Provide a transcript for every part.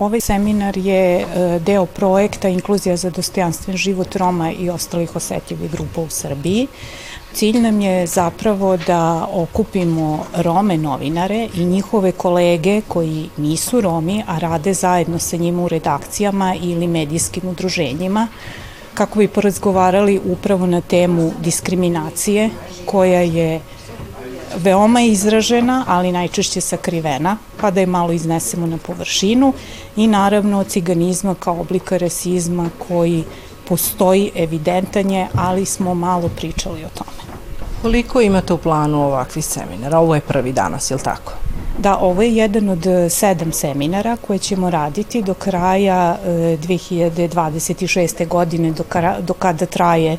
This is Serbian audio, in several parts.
Ovaj seminar je e, deo projekta Inkluzija za dostojanstven život Roma i ostalih osetljivih grupa u Srbiji. Cilj nam je zapravo da okupimo Rome novinare i njihove kolege koji nisu Romi, a rade zajedno sa njima u redakcijama ili medijskim udruženjima, kako bi porazgovarali upravo na temu diskriminacije koja je veoma izražena, ali najčešće sakrivena, pa da je malo iznesemo na površinu i naravno ciganizma kao oblika rasizma koji postoji evidentanje, ali smo malo pričali o tome. Koliko imate u planu ovakvih seminara? Ovo je prvi danas, je li tako? Da, ovo je jedan od e, sedam seminara koje ćemo raditi do kraja 2026. E, godine, do, do kada traje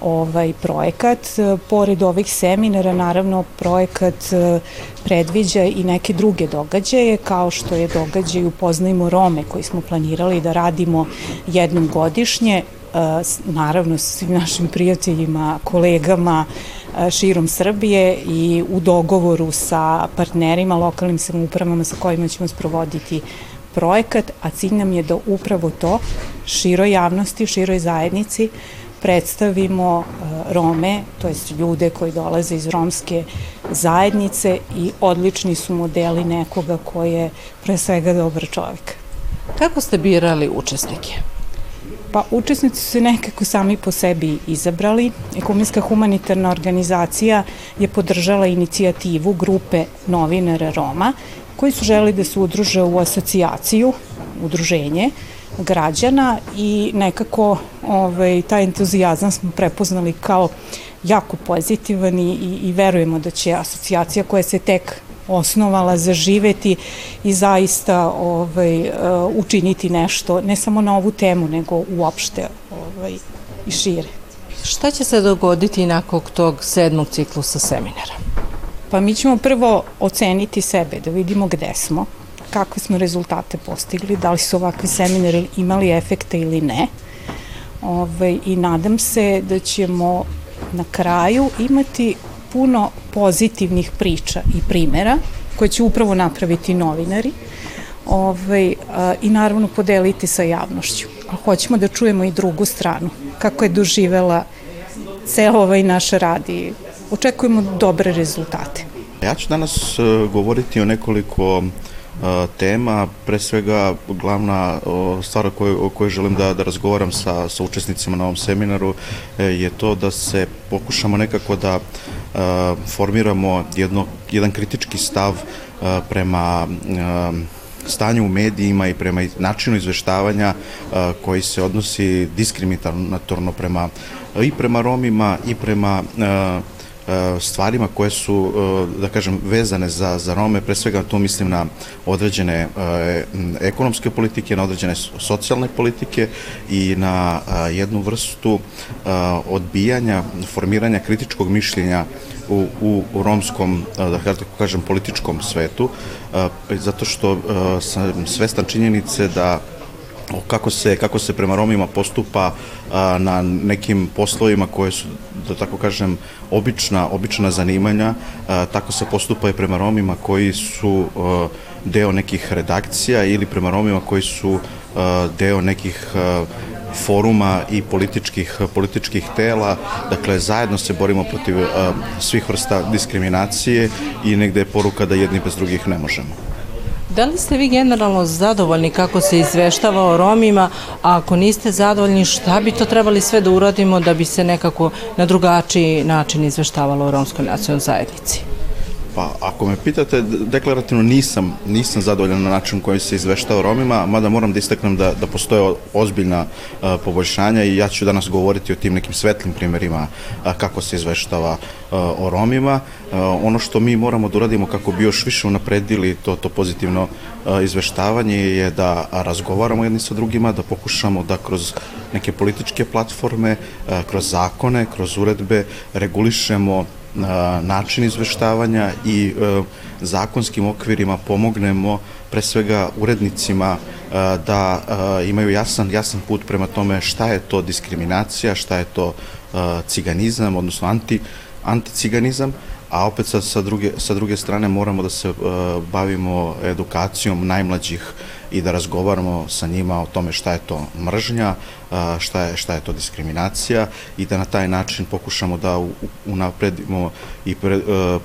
ovaj projekat. E, pored ovih seminara, naravno, projekat predviđa i neke druge događaje, kao što je događaj Upoznajmo Rome, koji smo planirali da radimo jednom godišnje, naravno svim našim prijateljima, kolegama, širom Srbije i u dogovoru sa partnerima, lokalnim samoupravama sa kojima ćemo sprovoditi projekat, a cilj nam je da upravo to široj javnosti, široj zajednici predstavimo Rome, to jest ljude koji dolaze iz romske zajednice i odlični su modeli nekoga koji je pre svega dobar čovjek. Kako ste birali učesnike? Pa učesnici su se nekako sami po sebi izabrali. Ekumenska humanitarna organizacija je podržala inicijativu grupe novinara Roma koji su želi da se udruže u asocijaciju, udruženje građana i nekako ovaj, taj entuzijazam smo prepoznali kao jako pozitivan i, i verujemo da će asocijacija koja se tek osnovala zaživeti i zaista ovaj, uh, učiniti nešto, ne samo na ovu temu, nego uopšte ovaj, i šire. Šta će se dogoditi nakon tog sedmog ciklusa seminara? Pa mi ćemo prvo oceniti sebe, da vidimo gde smo, kakve smo rezultate postigli, da li su ovakvi seminari imali efekte ili ne. Ove, ovaj, I nadam se da ćemo na kraju imati puno pozitivnih priča i primera koje će upravo napraviti novinari ovaj, a, i naravno podeliti sa javnošću. A hoćemo da čujemo i drugu stranu, kako je doživela ceo ovaj naš rad i očekujemo dobre rezultate. Ja ću danas uh, govoriti o nekoliko uh, tema, pre svega glavna stvar o kojoj, o kojoj želim da, da razgovaram sa, sa učesnicima na ovom seminaru e, je to da se pokušamo nekako da formiramo jedno, jedan kritički stav prema stanju u medijima i prema načinu izveštavanja koji se odnosi diskriminatorno prema i prema Romima i prema stvarima koje su, e, da kažem, vezane za, za Rome, pre svega tu mislim na određene e, ekonomske politike, na određene socijalne politike i na jednu vrstu odbijanja, formiranja kritičkog mišljenja u, u romskom, da tako kažem, političkom svetu, zato što sam svestan činjenice da kako se, kako se prema Romima postupa a, na nekim poslovima koje su, da tako kažem, obična, obična zanimanja, a, tako se postupa i prema Romima koji su a, deo nekih redakcija ili prema Romima koji su a, deo nekih a, foruma i političkih, političkih tela, dakle zajedno se borimo protiv a, svih vrsta diskriminacije i negde je poruka da jedni bez drugih ne možemo. Da li ste vi generalno zadovoljni kako se izveštava o Romima, a ako niste zadovoljni, šta bi to trebali sve da uradimo da bi se nekako na drugačiji način izveštavalo o romskoj nacionalnoj zajednici? Pa, ako me pitate, deklarativno nisam, nisam zadovoljan na način koji se izveštava o Romima, mada moram da istaknem da, da postoje ozbiljna a, poboljšanja i ja ću danas govoriti o tim nekim svetlim primerima a, kako se izveštava a, o Romima. Ono što mi moramo da uradimo kako bi još više unapredili to, to pozitivno izveštavanje je da razgovaramo jedni sa drugima, da pokušamo da kroz neke političke platforme, kroz zakone, kroz uredbe regulišemo način izveštavanja i e, zakonskim okvirima pomognemo pre svega urednicima e, da e, imaju jasan, jasan put prema tome šta je to diskriminacija, šta je to ciganizam, odnosno anti, anticiganizam a opet sa, sa, druge, sa druge strane moramo da se uh, bavimo edukacijom najmlađih i da razgovaramo sa njima o tome šta je to mržnja, šta je, šta je to diskriminacija i da na taj način pokušamo da unapredimo i pre,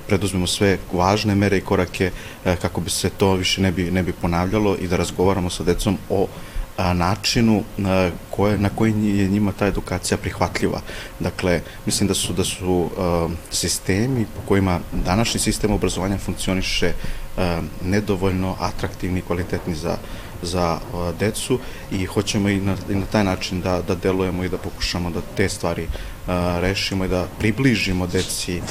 preduzmemo sve važne mere i korake kako bi se to više ne bi, ne bi ponavljalo i da razgovaramo sa decom o načinu na, koje, na koji je njima ta edukacija prihvatljiva. Dakle, mislim da su da su sistemi po kojima današnji sistem obrazovanja funkcioniše nedovoljno atraktivni i kvalitetni za za decu i hoćemo i na, i na taj način da, da delujemo i da pokušamo da te stvari rešimo i da približimo deci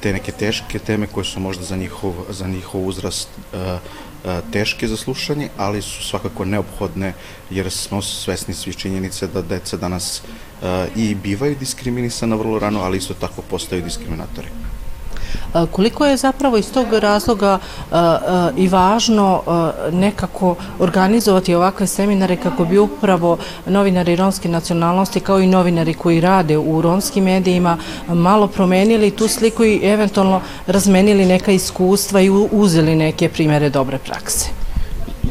te neke teške teme koje su možda za njihov, za njihov uzrast uh, teške za slušanje, ali su svakako neophodne jer smo svesni svi činjenice da deca danas i bivaju diskriminisana vrlo rano, ali isto tako postaju diskriminatori. Koliko je zapravo iz tog razloga i važno nekako organizovati ovakve seminare kako bi upravo novinari romske nacionalnosti kao i novinari koji rade u romskim medijima malo promenili tu sliku i eventualno razmenili neka iskustva i uzeli neke primere dobre prakse?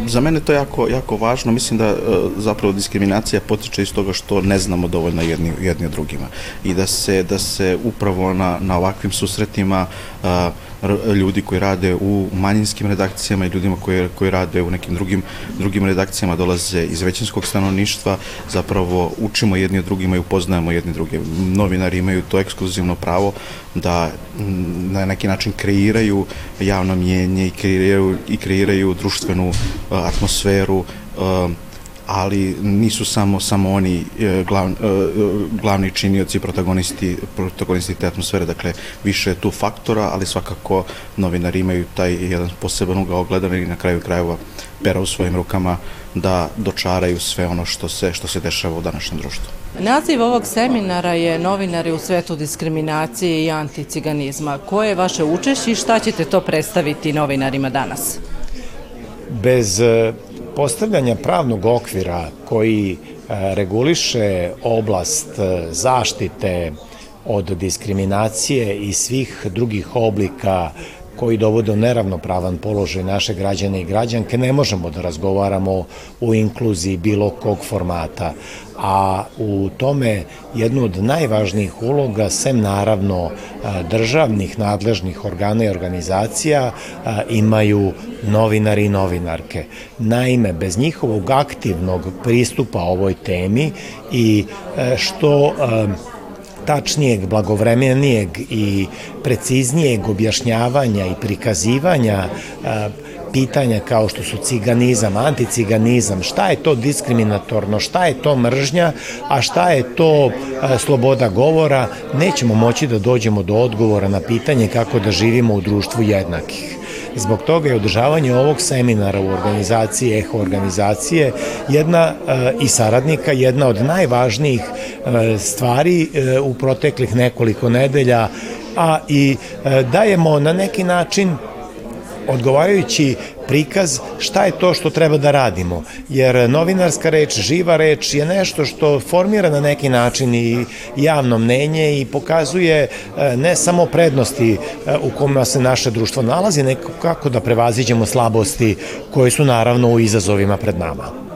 Za mene to jako, jako važno. Mislim da e, zapravo diskriminacija potiče iz toga što ne znamo dovoljno jedni, jedni od drugima i da se, da se upravo na, na ovakvim susretima a, ljudi koji rade u manjinskim redakcijama i ljudima koji, koji rade u nekim drugim, drugim redakcijama dolaze iz većinskog stanovništva, zapravo učimo jedni od drugima i upoznajemo jedni druge. Novinari imaju to ekskluzivno pravo da na neki način kreiraju javno mjenje i kreiraju, i kreiraju društvenu atmosferu ali nisu samo samo oni e, glav, e, glavni činioci protagonisti protagonisti te atmosfere dakle više je tu faktora ali svakako novinari imaju taj jedan poseban ugao gledanja i na kraju krajeva pera u svojim rukama da dočaraju sve ono što se što se dešava u današnjem društvu Naziv ovog seminara je Novinari u svetu diskriminacije i anticiganizma. Koje je vaše učešće i šta ćete to predstaviti novinarima danas? Bez postavljanja pravnog okvira koji e, reguliše oblast e, zaštite od diskriminacije i svih drugih oblika koji dovode u neravnopravan položaj naše građane i građanke, ne možemo da razgovaramo o inkluziji bilo kog formata. A u tome jednu od najvažnijih uloga, sem naravno državnih nadležnih organa i organizacija, imaju novinari i novinarke. Naime, bez njihovog aktivnog pristupa ovoj temi i što tačnijeg, blagovremenijeg i preciznijeg objašnjavanja i prikazivanja pitanja kao što su ciganizam, anticiganizam, šta je to diskriminatorno, šta je to mržnja, a šta je to sloboda govora, nećemo moći da dođemo do odgovora na pitanje kako da živimo u društvu jednakih. Zbog toga je održavanje ovog seminara u organizaciji EHO organizacije jedna e, i saradnika jedna od najvažnijih e, stvari e, u proteklih nekoliko nedelja, a i dajemo na neki način odgovarajući prikaz šta je to što treba da radimo. Jer novinarska reč, živa reč je nešto što formira na neki način i javno mnenje i pokazuje e, ne samo prednosti e, u kojima se naše društvo nalazi, nego kako da prevaziđemo slabosti koje su naravno u izazovima pred nama.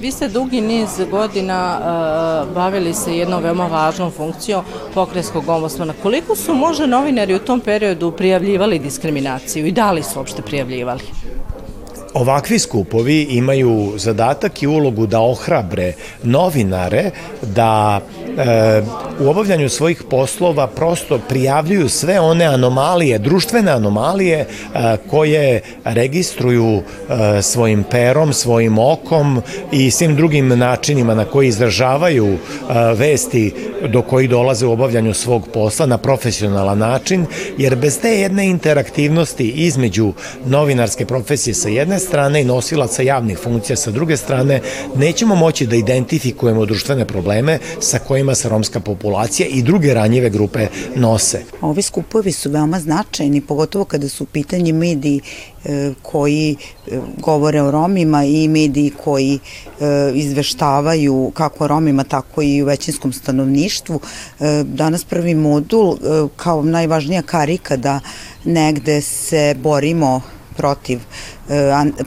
Vi ste dugi niz godina uh, bavili se jednom veoma važnom funkcijom pokrenskog ombudsmana. Koliko su možda novinari u tom periodu prijavljivali diskriminaciju i da li su uopšte prijavljivali? Ovakvi skupovi imaju zadatak i ulogu da ohrabre novinare da e, u obavljanju svojih poslova prosto prijavljuju sve one anomalije, društvene anomalije e, koje registruju e, svojim perom, svojim okom i svim drugim načinima na koji izražavaju e, vesti do koji dolaze u obavljanju svog posla na profesionalan način, jer bez te jedne interaktivnosti između novinarske profesije sa jedne strane i nosilaca javnih funkcija sa druge strane, nećemo moći da identifikujemo društvene probleme sa kojima se romska populacija i druge ranjive grupe nose. Ovi skupovi su veoma značajni, pogotovo kada su u pitanju mediji e, koji e, govore o Romima i mediji koji e, izveštavaju kako o Romima, tako i u većinskom stanovništvu. Danas prvi modul kao najvažnija karika da negde se borimo protiv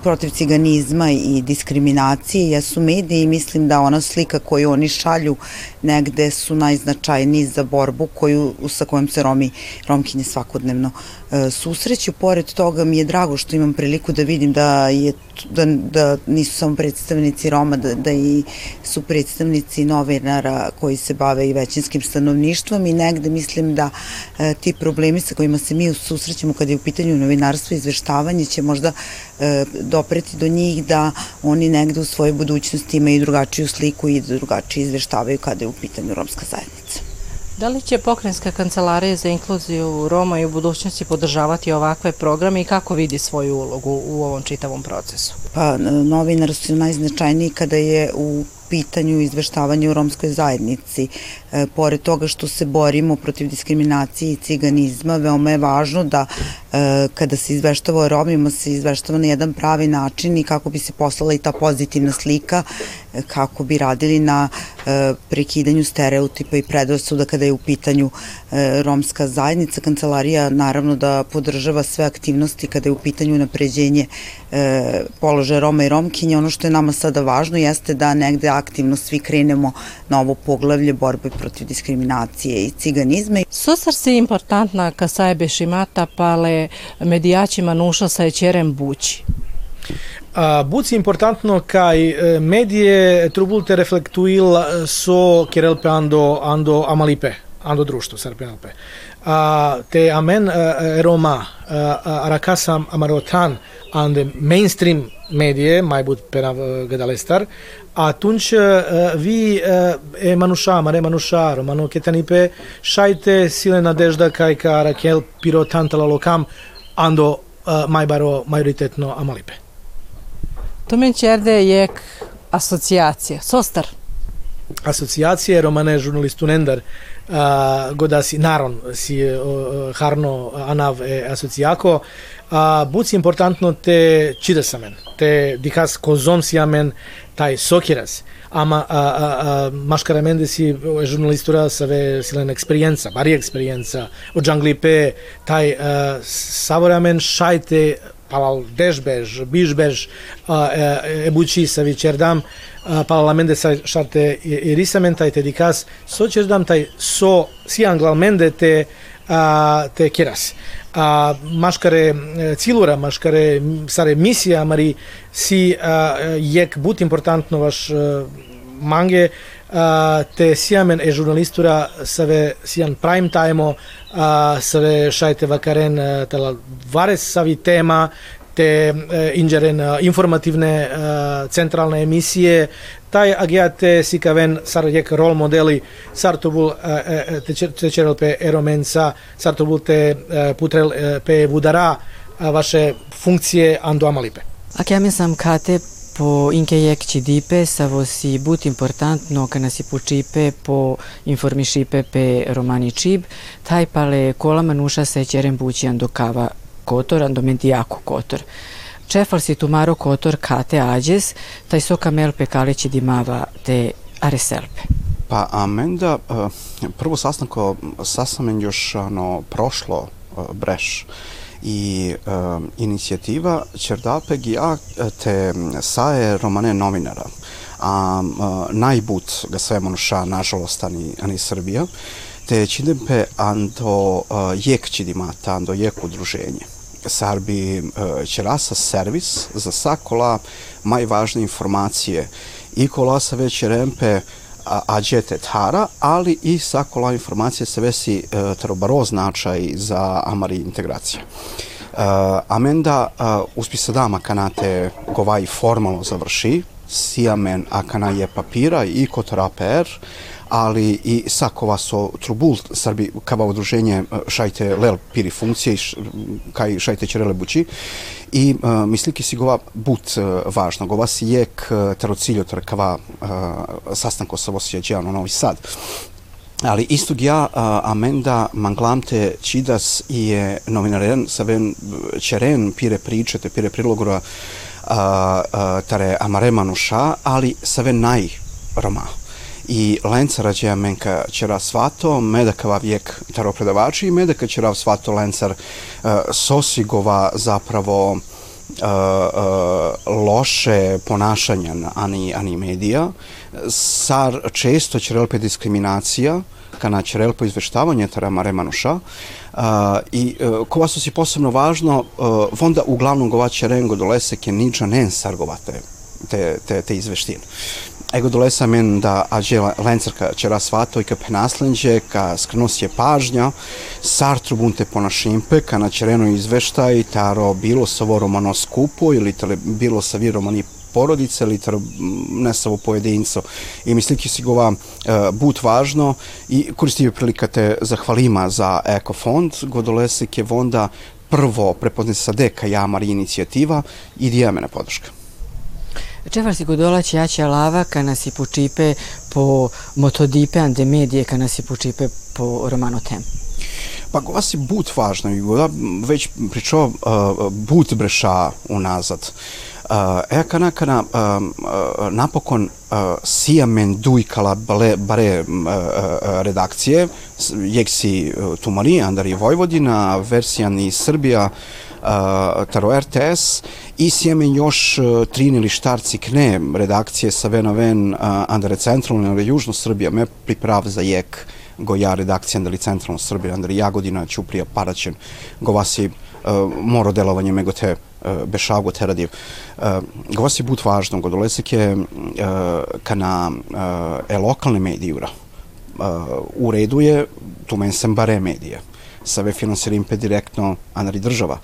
protiv ciganizma i diskriminacije jesu mediji i mislim da ona slika koju oni šalju negde su najznačajniji za borbu koju, sa kojom se Romi, Romkinje svakodnevno e, susreću. Pored toga mi je drago što imam priliku da vidim da, je, da, da nisu samo predstavnici Roma, da, da i su predstavnici novinara koji se bave i većinskim stanovništvom i negde mislim da e, ti problemi sa kojima se mi susrećemo kada je u pitanju novinarstvo i izveštavanje će možda dopreti do njih da oni negde u svojoj budućnosti imaju drugačiju sliku i drugačije izveštavaju kada je u pitanju romska zajednica. Da li će pokrenjska kancelarija za inkluziju Roma i u budućnosti podržavati ovakve programe i kako vidi svoju ulogu u ovom čitavom procesu? Pa, novinar su najznačajniji kada je u pitanju izveštavanja u romskoj zajednici. E, pored toga što se borimo protiv diskriminacije i ciganizma, veoma je važno da e, kada se izveštava o Romima se izveštava na jedan pravi način i kako bi se poslala i ta pozitivna slika e, kako bi radili na prekidanju stereotipa i predrasuda kada je u pitanju romska zajednica. Kancelarija naravno da podržava sve aktivnosti kada je u pitanju napređenje položaja Roma i Romkinja. Ono što je nama sada važno jeste da negde aktivno svi krenemo na ovo poglavlje borbe protiv diskriminacije i ciganizma. Sosar se importantna ca să aibă și mata pale medijačima nuša sa ečerem bući. A, buci importantno kai medije trubulte reflektuil so kerelpe ando ando amalipe ando društvo sarpenalpe. A, te amen Roma arakasam amarotan ande mainstream medie, mai but pena gădalestar, atunci uh, vi uh, e manuša, mare manuša, romano ketanipe, šajte sile nadežda kaj ka Rakel piro tantala lokam, ando uh, mai baro majoritetno amalipe. To men čerde jek asociacija, sostar. Asociacije romane žurnalistu Nendar, uh, godasi naron si uh, harno anav e asociako, a buci importantno te čidasamen, te dikas kozomsiamen taj sokiras. Ama a, a, a, mașcaramente si jurnalistura să ave silen experiența, bari experiența, o pe tai uh, savoramen šajte palal dežbež, bižbež, uh, e sa vičerdam, uh, palalamente sa šarte irisamen taj te dikas, so čerdam taj so si anglalmende te uh, te kiras a maškare cilura, maškare sare misija, mari si a, jek but importantno vaš a, mange. A, te siamen e žurnalistura save sian prime time a, save šajte vakaren tala vares savi tema te e, inđeren informativne centralne emisije taj agiate sikaven sar jek rol modeli sartubul te čerel pe eromensa sartubul te putrel pe vudara vaše funkcije ando amalipe. Akiame sam kate po inke jek dipe sa vosi but importantno kana si pučipe po informišipe pe romani čib, taj pale kola manuša se čeren bući ando kava kotor, ando jako kotor. Cefal si tumaro kotor kate ađes, taj soka melpe kaleći dimava te areselpe. Pa Amenda, eh, prvo sastanko sastamen još ano, prošlo eh, breš i uh, inicijativa Čerdapeg ja te saje romane novinara a uh, najbut ga sve monuša nažalost ani, ani Srbija čidempe ando uh, jek čidimata ando jek udruženje Sarbi e, će rasa servis za sakola najvažnije informacije i kola sa već rempe ađete tara, ali i sakola informacije se vesi e, trobaro značaj za amari integracija. Uh, amenda uh, uspisa dama kanate govaj formalno završi siamen akana je papira i kotoraper, ali i sakova so trubul Srbi kava udruženje e, šajte lel piri funkcije kaj šajte čerele bući i uh, misliki si gova but uh, važno. Gova si jek uh, terociljo kava uh, sastanko sa Vosjeđano Novi Sad. Ali istog ja, Amenda Manglamte Čidas je novinaren sa ven čeren pire pričete, pire prilogora tare amare manuša, ali sa ven naj roma i Lencara će menka ćera svato, medakava vijek taro predavači i medaka ćera svato Lencar uh, sosigova zapravo uh, uh, loše ponašanja ani, ani medija, sar često će relpe diskriminacija, kana će relpo izveštavanje tara Maremanuša, uh, i kova su si posebno važno, vonda uglavnom govaće rengo dolese ke niđa nen sargovate te, te, te izveštine. Ego dolesa men da ađe lencarka ćera svato i ka penaslenđe, ka skrnosje pažnja, sartru bunte ponašimpe, ka na ćereno izveštaj, taro bilo sa ovo romano skupo ili tale bilo sa vi romani porodice ili ne sa ovo pojedinco. I mislim ki si gova uh, but važno i koristi prilika te zahvalima za Ekofond, godolese ke vonda prvo prepoznati sa deka jamar inicijativa i dijemena podrška. Čevar si godolač jaća lava kana si pučipe po motodipe ande medije kana si pučipe po romano tem. Pa gova si but važno i goda već pričao uh, but breša unazad. Uh, e kana kana uh, napokon uh, sijamen dujkala bale, bare uh, redakcije, jek si uh, Tumari, Andar je Vojvodina, versijan i Srbija, uh, taro RTS i sjemen još uh, trin ili štarci kne redakcije sa ven ven uh, andare centralno ili južno Srbija me priprav za jek go ja redakcija andali centralno Srbija andari Jagodina Ćuprija Paraćen go vasi uh, moro delovanje mego te uh, bešago te radiv. Uh, go vasi but važno go dolesek je kana e lokalne medijura u redu je tu men sam bare medije sve finansirime direktno anari država.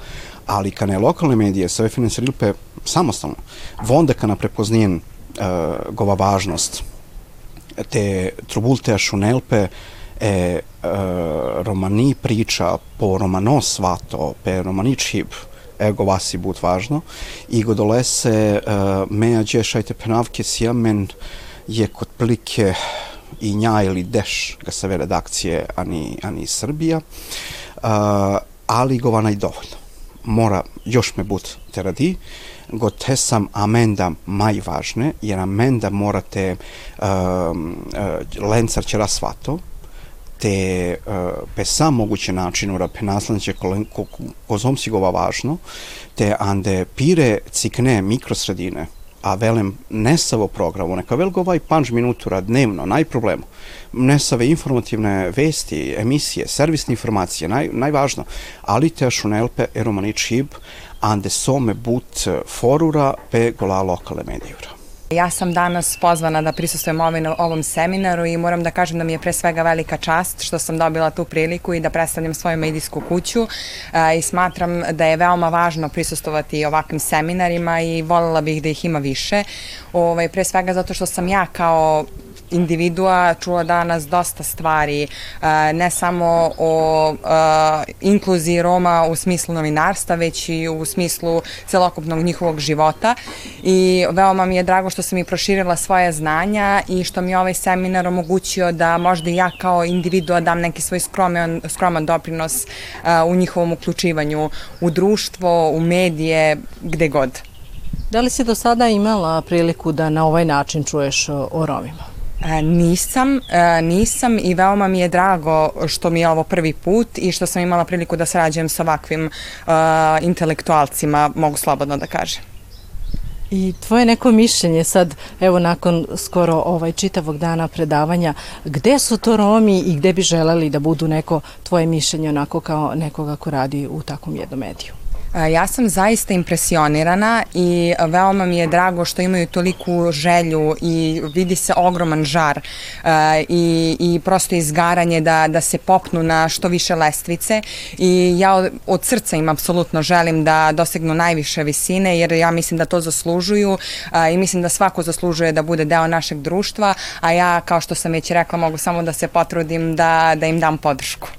Ali kane lokalne medije sve finansirime samostalno vonda kana prepoznijen uh, gova važnost te trubulte šunelpe e uh, romani priča po romano svato pe romani čib ego vasi but važno. I godolese uh, mea džešajte penavke sjamen je kod plike i nja ili deš ga se redakcije ani, ani Srbija. Uh, ali govana i dovoljno. Mora još me but te radi go te sam amenda maj važne jer amenda morate uh, uh, lencar će rasvato te uh, pe sam moguće način ura pe naslednje ko, ko, ko važno te ande pire cikne mikrosredine a velem nesavo programu, neka velgo ovaj panč minutura dnevno, naj problemu. Nesave informativne vesti, emisije, servisne informacije, naj, najvažno, ali te šunelpe eromani čib, ande some but forura pe gola lokale medijura. Ja sam danas pozvana da prisustujem ovom, ovom seminaru i moram da kažem da mi je pre svega velika čast što sam dobila tu priliku i da predstavljam svoju medijsku kuću e, i smatram da je veoma važno prisustovati ovakvim seminarima i voljela bih da ih ima više. Ovaj, pre svega zato što sam ja kao individua čula danas dosta stvari, e, ne samo o e, inkluziji Roma u smislu novinarstva, već i u smislu celokupnog njihovog života i veoma mi je drago što sam i proširila svoje znanja i što mi je ovaj seminar omogućio da možda i ja kao individua dam neki svoj skroman, skroman doprinos e, u njihovom uključivanju u društvo, u medije, gde god. Da li si do sada imala priliku da na ovaj način čuješ o Romima? Nisam, e, nisam i veoma mi je drago što mi je ovo prvi put i što sam imala priliku da sarađujem sa ovakvim uh, intelektualcima, mogu slobodno da kažem. I tvoje neko mišljenje sad, evo nakon skoro ovaj čitavog dana predavanja, gde su to Romi i gde bi želeli da budu neko tvoje mišljenje onako kao nekoga ko radi u takvom jednom mediju? Ja sam zaista impresionirana i veoma mi je drago što imaju toliku želju i vidi se ogroman žar i, i prosto izgaranje da, da se popnu na što više lestvice i ja od srca im apsolutno želim da dosegnu najviše visine jer ja mislim da to zaslužuju i mislim da svako zaslužuje da bude deo našeg društva, a ja kao što sam već rekla mogu samo da se potrudim da, da im dam podršku.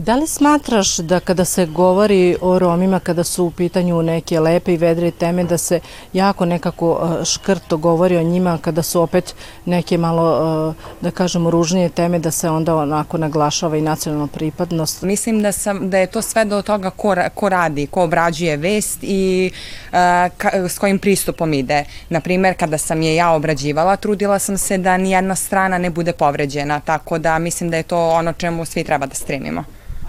Da li smatraš da kada se govori o Romima, kada su u pitanju neke lepe i vedre teme, da se jako nekako e, škrto govori o njima, kada su opet neke malo, e, da kažemo, ružnije teme, da se onda onako naglašava i nacionalna pripadnost? Mislim da, sam, da je to sve do toga ko, ko radi, ko obrađuje vest i uh, ka, s kojim pristupom ide. Naprimer, kada sam je ja obrađivala, trudila sam se da nijedna strana ne bude povređena, tako da mislim da je to ono čemu svi treba da stremimo.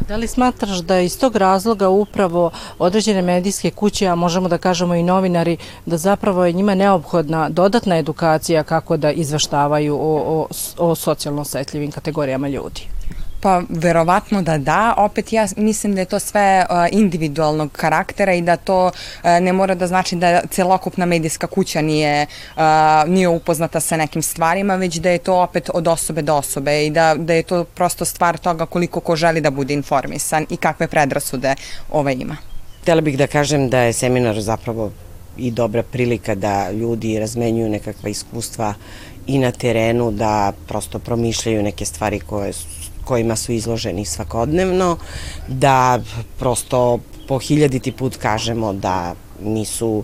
Da li smatraš da iz tog razloga upravo određene medijske kuće, a možemo da kažemo i novinari, da zapravo je njima neophodna dodatna edukacija kako da izveštavaju o, o, o socijalno osetljivim kategorijama ljudi? Pa verovatno da da, opet ja mislim da je to sve uh, individualnog karaktera i da to uh, ne mora da znači da celokupna medijska kuća nije, uh, nije upoznata sa nekim stvarima, već da je to opet od osobe do osobe i da, da je to prosto stvar toga koliko ko želi da bude informisan i kakve predrasude ova ima. Htela bih da kažem da je seminar zapravo i dobra prilika da ljudi razmenjuju nekakva iskustva i na terenu, da prosto promišljaju neke stvari koje su kojima su izloženi svakodnevno, da prosto po hiljaditi put kažemo da nisu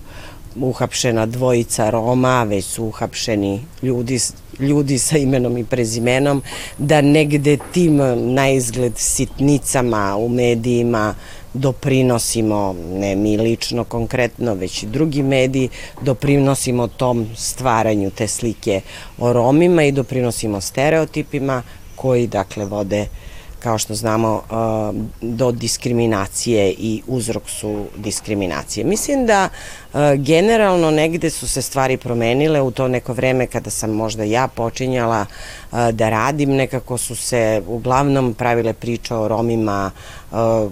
uhapšena dvojica Roma, već su uhapšeni ljudi, ljudi sa imenom i prezimenom, da negde tim na izgled sitnicama u medijima doprinosimo, ne mi lično konkretno, već i drugi mediji, doprinosimo tom stvaranju te slike o Romima i doprinosimo stereotipima koji dakle vode kao što znamo uh, do diskriminacije i uzrok su diskriminacije. Mislim da uh, generalno negde su se stvari promenile u to neko vreme kada sam možda ja počinjala uh, da radim, nekako su se uglavnom pravile priče o Romima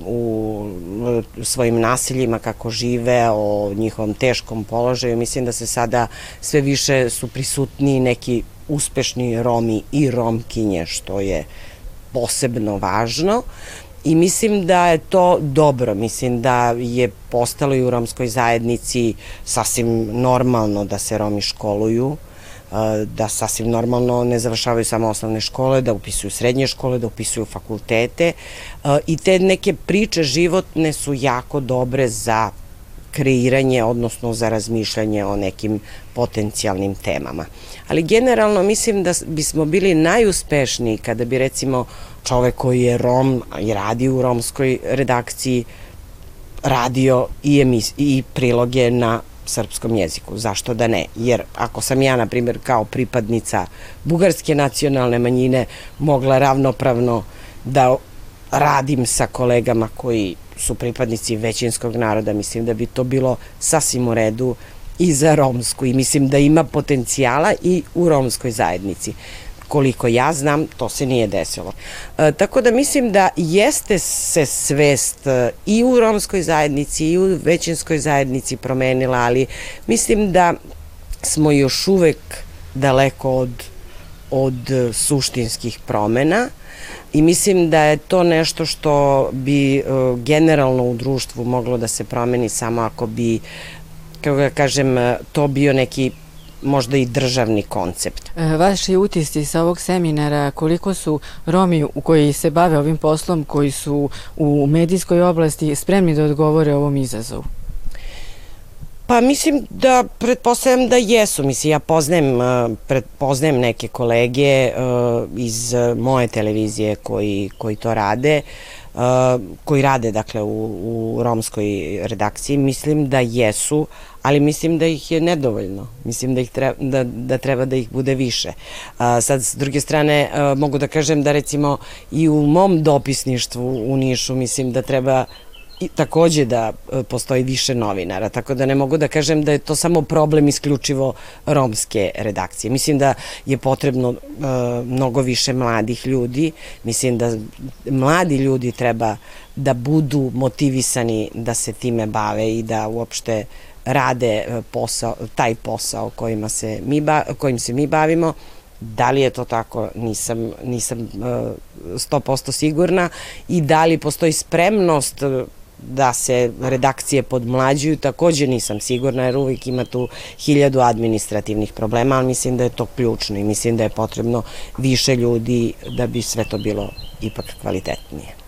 u svojim naseljima kako žive, o njihovom teškom položaju. Mislim da se sada sve više su prisutni neki uspešni Romi i Romkinje, što je posebno važno. I mislim da je to dobro, mislim da je postalo i u romskoj zajednici sasvim normalno da se Romi školuju, e, da sasvim normalno ne završavaju samo osnovne škole, da upisuju srednje škole, da upisuju fakultete. E, i te neke priče životne su jako dobre za kreiranje, odnosno za razmišljanje o nekim potencijalnim temama. Ali generalno mislim da bismo bili najuspešniji kada bi recimo čovek koji je Rom i radi u romskoj redakciji radio i, emis, i priloge na srpskom jeziku. Zašto da ne? Jer ako sam ja, na primjer, kao pripadnica bugarske nacionalne manjine mogla ravnopravno da radim sa kolegama koji su pripadnici većinskog naroda, mislim da bi to bilo sasvim u redu i za romsku i mislim da ima potencijala i u romskoj zajednici koliko ja znam, to se nije desilo. E, tako da mislim da jeste se svest e, i u romskoj zajednici i u većinskoj zajednici promenila, ali mislim da smo još uvek daleko od, od suštinskih promena i mislim da je to nešto što bi uh, generalno u društvu moglo da se promeni samo ako bi, kako ga kažem, to bio neki možda i državni koncept. E, vaši utisci sa ovog seminara, koliko su Romi u koji se bave ovim poslom, koji su u medijskoj oblasti spremni da odgovore ovom izazovu? Pa mislim da pretpostavljam da jesu, mislim ja poznajem, pretpoznajem neke kolege iz moje televizije koji, koji to rade, koji rade dakle u, u romskoj redakciji, mislim da jesu, ali mislim da ih je nedovoljno. Mislim da, ih treba, da, da treba da ih bude više. A, sad, s druge strane, mogu da kažem da recimo i u mom dopisništvu u Nišu mislim da treba i takođe da e, postoji više novinara, tako da ne mogu da kažem da je to samo problem isključivo romske redakcije. Mislim da je potrebno uh, mnogo više mladih ljudi, mislim da mladi ljudi treba da budu motivisani da se time bave i da uopšte rade e, posao, taj posao kojima se mi ba, kojim se mi bavimo, Da li je to tako, nisam, nisam 100% sigurna. I da li postoji spremnost da se redakcije podmlađuju, takođe nisam sigurna jer uvijek ima tu hiljadu administrativnih problema, ali mislim da je to ključno i mislim da je potrebno više ljudi da bi sve to bilo ipak kvalitetnije.